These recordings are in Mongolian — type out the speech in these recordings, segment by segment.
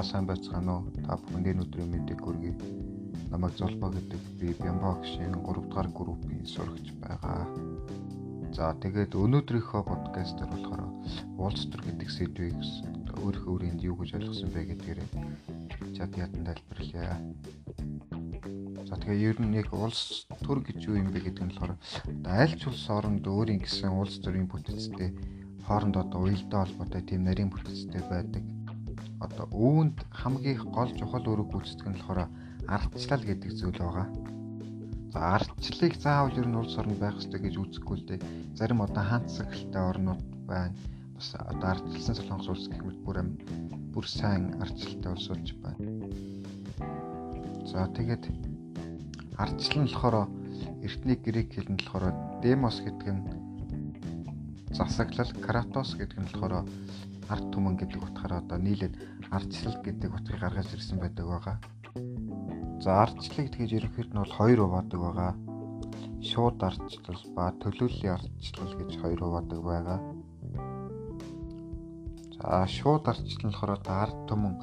За сайн байцгаана уу? Та бүхэнд өдрийн мэндийг хүргэе. Намайг Золбоо гэдэг би Бямбагшийн 3 дугаар группийн сурагч байгаа. За тэгээд өнөөдрийнхөө подкастер болохоор Wallstreet гэдэг сэдвийг өөрөө өөрөнд юу гэж ойлгосон бэ гэдгээр чад ядан тайлбарлая. За тэгээ ер нь яг улс төр гэж юу юм бэ гэдэг нь болохоор аль ч улс оронд өөрийн гэсэн улс төрийн бүтцтэй хоорондоо одоо уялдаа холбоотой тийм нарийн бүтцтэй байдаг одоо үүнд хамгийн гол чухал үүрэг гүйцэтгэх нь болохоор ардчлал гэдэг зүйл байгаа. За ардчлалыг заавал ер нь улс орнд байх хэрэгтэй гэж үзэхгүй л дээ. Зарим одоо хаант цагтай орнууд байна. Бас одоо ардчилсан солонгос улс гэх мэт бүр юм бүр сайн ардчлалтай улс болж байна. За тэгээд ардчлал нь болохоор эртний грек хэлэнд болохоор демос гэдэг нь засаглал, кратос гэдэг нь болохоор ард түмэн гэдэг утгаараа одоо нийлээд ардчлал гэдэг утгыг гаргаж ирсэн байдаг байгаа. За ардчлалыг тэгэж ерөнхийд нь бол хоёр хуваадаг байгаа. Шууд ардчлал ба төлөөллийн ардчлал гэж хоёр хуваадаг байгаа. За шууд ардчлал нь болохоор ард түмэн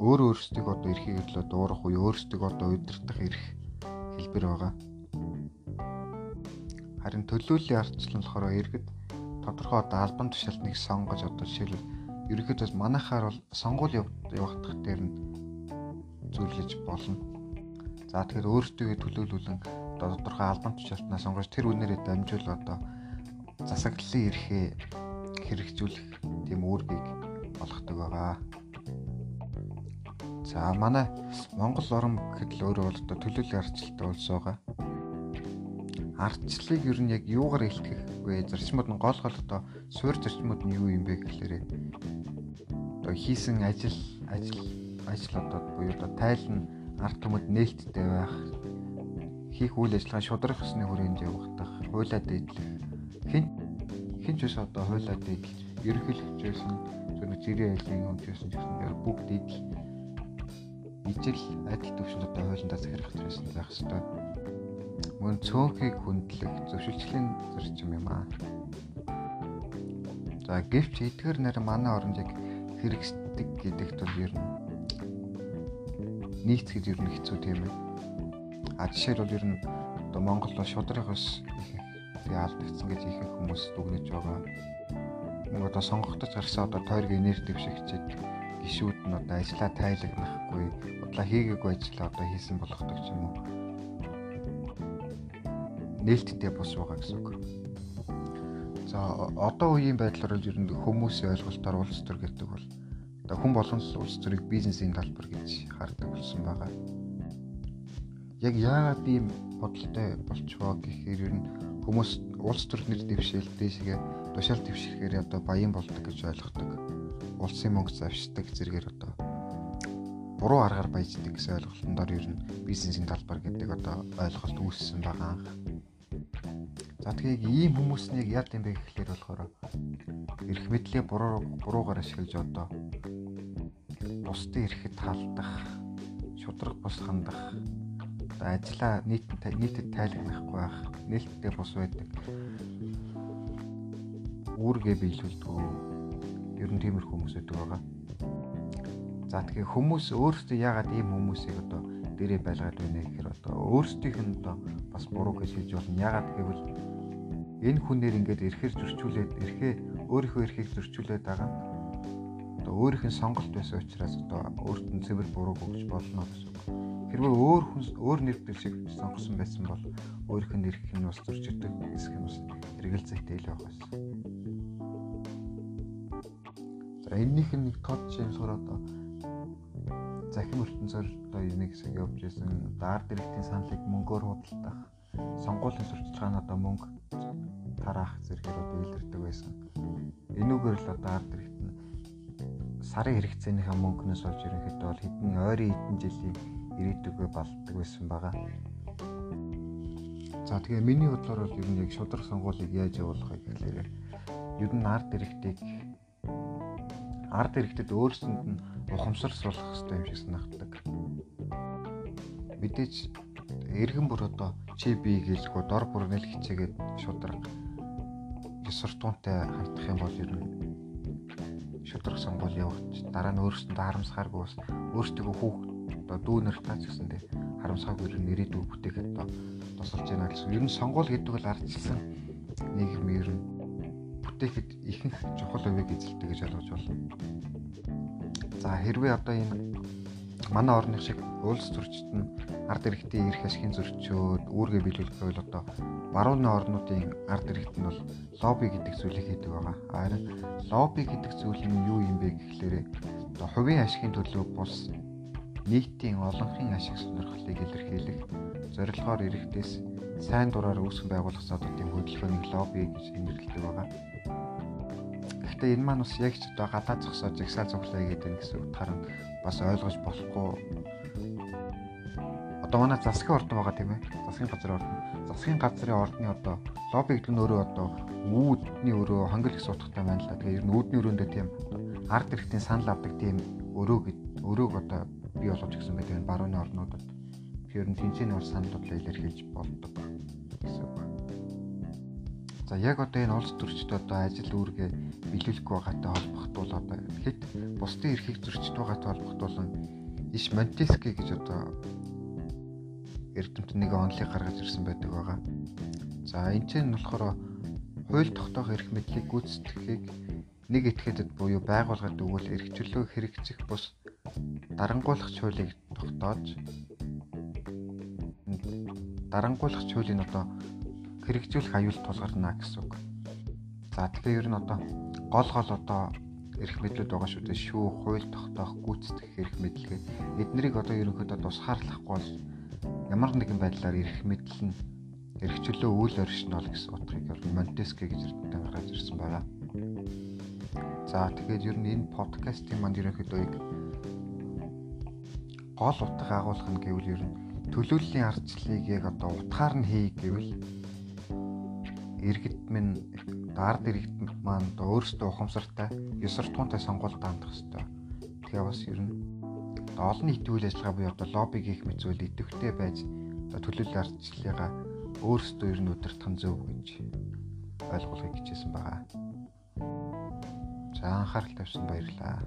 өөр өөрсдийг одоо эрхийг өглөө дуурах уу өөрсдийг одоо удирдах эрх хэлбэр байгаа. Харин төлөөллийн ардчлал нь болохоор иргэд тодорхой одоо албан тушаалтныг сонгож одоо жишээлбэл ерөнхийдөө манайхаар бол сонгуул явагдах дээр нь зөвлөж болно. За тэгэхээр өөртөө төлөөлүүлэн одоо тодорхой албан тушаалтнаа сонгож тэр үнээрээ дамжуул одоо засаглалын эрхээ хэрэгжүүлэх тийм үүргийг олгодог байгаа. За манай Монгол орн гэхэд л өөрөө бол төлөөллийн арчлалтай улс байгаа ардчлалыг ер нь яг юугаар илтгэх вэ? Зарчмууд нь гол гол одоо суурь зарчмууд нь юу юм бэ гэхлээрээ одоо хийсэн ажил ажил ажил одоо буюу одоо тайл нь ард түмэд нээлттэй байх хийх үйл ажиллагаа шудрах ёсны хүрээнд явагдах, хуйлаа дээдлэх хэн хэн ч бас одоо хуйлаа дээдлэж ерөнхийлөгч байсан зөв зэрэг айлын ч гэсэн бүгд дээдл ижил адил төвшөнд одоо хуулиндаа захирах байсан байх хэвээр мөн цөөнхийг хүндлэх зөвшөлтлийн зарчим юм аа. За гэвч эдгээр нэр манай оронд яг хэрэгсдэг гэдэгт бол ер нь нийцгээд ер нь хэцүү тийм ээ. А жишээл бол ер нь одоо Монгол шудрах ус тэгээ алдагдсан гэж ихэнх хүмүүс дүгнэж байгаа. Нэг одоо сонгогдож гарсан одоо тойрог энерги дэвшигчэд гişүүд нь одоо ажиллаа тайлагнахгүй, удлаа хийгээгүй ажиллаа одоо хийсэн болгодог юм уу нээлттэй бус байгаа гэсэн үг. За одоо үеийн байдлаар ер нь хүмүүсийн ойлголтоор улс төр гэдэг бол одоо хүн болгон улс төрийг бизнесийн талбар гэж хардаг болсон байгаа. Яг яагаад ийм бодолтой болчихвоо гэхээр ер нь хүмүүс улс төр нэр дэвшээл дээшгээ тушаал дэвшихээр одоо баян болдог гэж ойлгодог. Улсын мөнгө завшдаг зэрэгээр одоо буруу аргаар баяждаг гэсэн ойлголтондор ер нь бизнесийн талбар гэдэг одоо ойлголт үүссэн байгаа. За тэгэхээр ийм хүмүүс нэг яд юм бэ гэхлээр болохоор эрх мэдлийн буруу буруугаар ашиглаж одоо бусдын эрхэд талдах, шудраг бус хандах, ажлаа нийт нийтэд тайлагнахгүй байх, нээлттэй бус байдаг. Үүргээ биелүүлдэг. Ер нь тиймэрхүү хүмүүс байдаг байгаа. За тэгэхээр хүмүүс өөрсдөө яагаад ийм хүмүүсийг одоо дээрээ байлгаад байна гэхээр одоо өөрсдийнх нь одоо бас буруу гэж хэлж болно. Яагаад гэвэл энэ хүнээр ингээд эрхээр зөрчүүлээд эрхээ өөрийнхөө эрхийг зөрчүүлээд байгаа нь одоо өөрийнх нь сонголт байсан учраас одоо өөрт нь цэвэр буруу өгч болно гэсэн үг. Хэрвээ өөр хүн өөр нэр дэвшиг сонгосон байсан бол өөрийнх нь эрх нь бас зөрчилдөг гэсэн юм бас эргэл зүйтэй л байгаа шээ. За энэнийх нь нэг тод болохоор одоо захим ертөнцөөр одоо нэг хэсэг явж исэн даар дэрэгтийн саналыг мөнгөөр худалдах сонгуулийн сурталчилгааны одоо мөнгө тараах зэрэгээр одоо илэрдэг байсан. Энүүгээр л одоо ард хэрэгт нь сарын хэрэгцээнийхээ мөнгнөөс олж ерөнхийдөө бол хэдэн ойрын хэдэн жилийн ирээдүгөө балдаг байсан байгаа. За тэгээ миний бодлоор бол ер нь яг шудраг сонгуулийг яаж явуулахыг гэхлээр ер нь ард хэрэгтийг ард хэрэгтэд өөрсөнд нь ухамсар суулгах хэрэгтэй юм шиг санагддаг. Мэдээж эргэн бүр одоо чи би гэлгүй дор бүр нэл хичээгээд шудраг суртуунтай хандах юм бол ер нь шудраг сонгуул явуулж дараа нь өөрсөндөө харамсахааргүй бас өөртөө хүүхд одоо дүүнэр таач гэсэндээ харамсаагүй ер нь ирээдүйг бүтээхэд одоо тусалж байна гэсэн. Ер нь сонгуул гэдэг бол ардчилсан нийгэм ер нь бүтээхэд ихэнх чухал өвөг эзэлдэг гэж ойлгож байна. За хэрвээ одоо энэ манай орны шиг улс төрчид нь ард иргэдийн эрх ашигын зөрчөөд үүргээ биелүүлэх бол одоо барууны орнуудын ард иргэд нь бол лобби гэдэг зүйлийг хийдэг байгаа. Харин лобби гэдэг зүйл нь юу юм бэ гэхлээр одоо хувийн ашигын төлөө бус нийтийн олонхын ашиг сонирхлыг илэрхийлэх зорилгоор эрэхтээс сайн дураар үүсгэн байгуулах задуудын хөдөлгөөнийг лобби гэж нэрлэдэг байгаа. Гэхдээ энэ маань бас яг ч одоо гадаад зогсоод жагсаал цуглаа гэдэг гэсэн утгаар нь бас ойлгож болохгүй одоо манай засгийн ордон байгаа тийм ээ. Засгийн газрын ордон. Засгийн газрын ордны одоо лобби гэдэг нь өөрөө одоо үүдний өөрөө хонгил гэсэн утгатай байна л да. Тэгээ ер нь үүдний өрөөндөө тийм ард иргэдийн санал авдаг тийм өрөө өрөөг одоо бий болгож гисэн байдаг энэ барууны орнуудад. Тэгэхээр нь тэнцээний ус саналуудлаа илэрхийлж болдог гэсэн үг. За яг одоо энэ улс төрчид одоо ажил үүргээ биелүүлэхгүй байгаатай холбогдвол одоо хэд бусдын эрхийг зөрчиж байгаатай холбогдуулан иш Монтески гэж одоо эрдэмтэн нэг онлыг гаргаж ирсэн байдаг байгаа. За энэ ч нь болохоор хууль тогтоох эрх мэдлийг гүйцэтгэхийг нэг этгээдэд буюу байгууллагад өгвөл эрх чөлөө хэрэгжих бус дарангуйлагч хуулийг тогтоож дарангуйлагч хуулийн одоо хэрэгжүүлэх аюул тулгарна гэсэн үг. За тэгэхээр ер нь одоо гол гол одоо эрх мэдлүүд байгаа шүү дээ. Шүү, хууль тогтоох, гүйцэтгэх эрх мэдлэгээ эднэрийг одоо ерөнхийдөө тусгаарлахгүй бол ямар нэгэн байдлаар ирэх мэдл нь эрхчлөө үйл оршнол гэсэн утгыг ер нь Монтеске гэж эрдэмтэн гаргаж ирсэн байна. За тэгээд ер нь энэ подкастын манд ерөнхийдөө гол утга агуулга нь гэвэл ер нь төлөөллийн ардчлалыг яг одоо утгаар нь хий гэвэл иргэд минь ард иргэд маань одоо өөрсдөө ухамсартай ёсор туунтай сонгуульд хандах хэрэгтэй. Тэгээ бас ер нь олон нийтийн үйл ажиллагаа буюу одоо лобби гэх мэт зүйл идэвхтэй байж төлөөлөл ардчлалыгаа өөрсдөө ер нь удирдах нь зөв гэж ойлгуулахыг хичээсэн байгаа. За анхаарал тавьсан баярлалаа.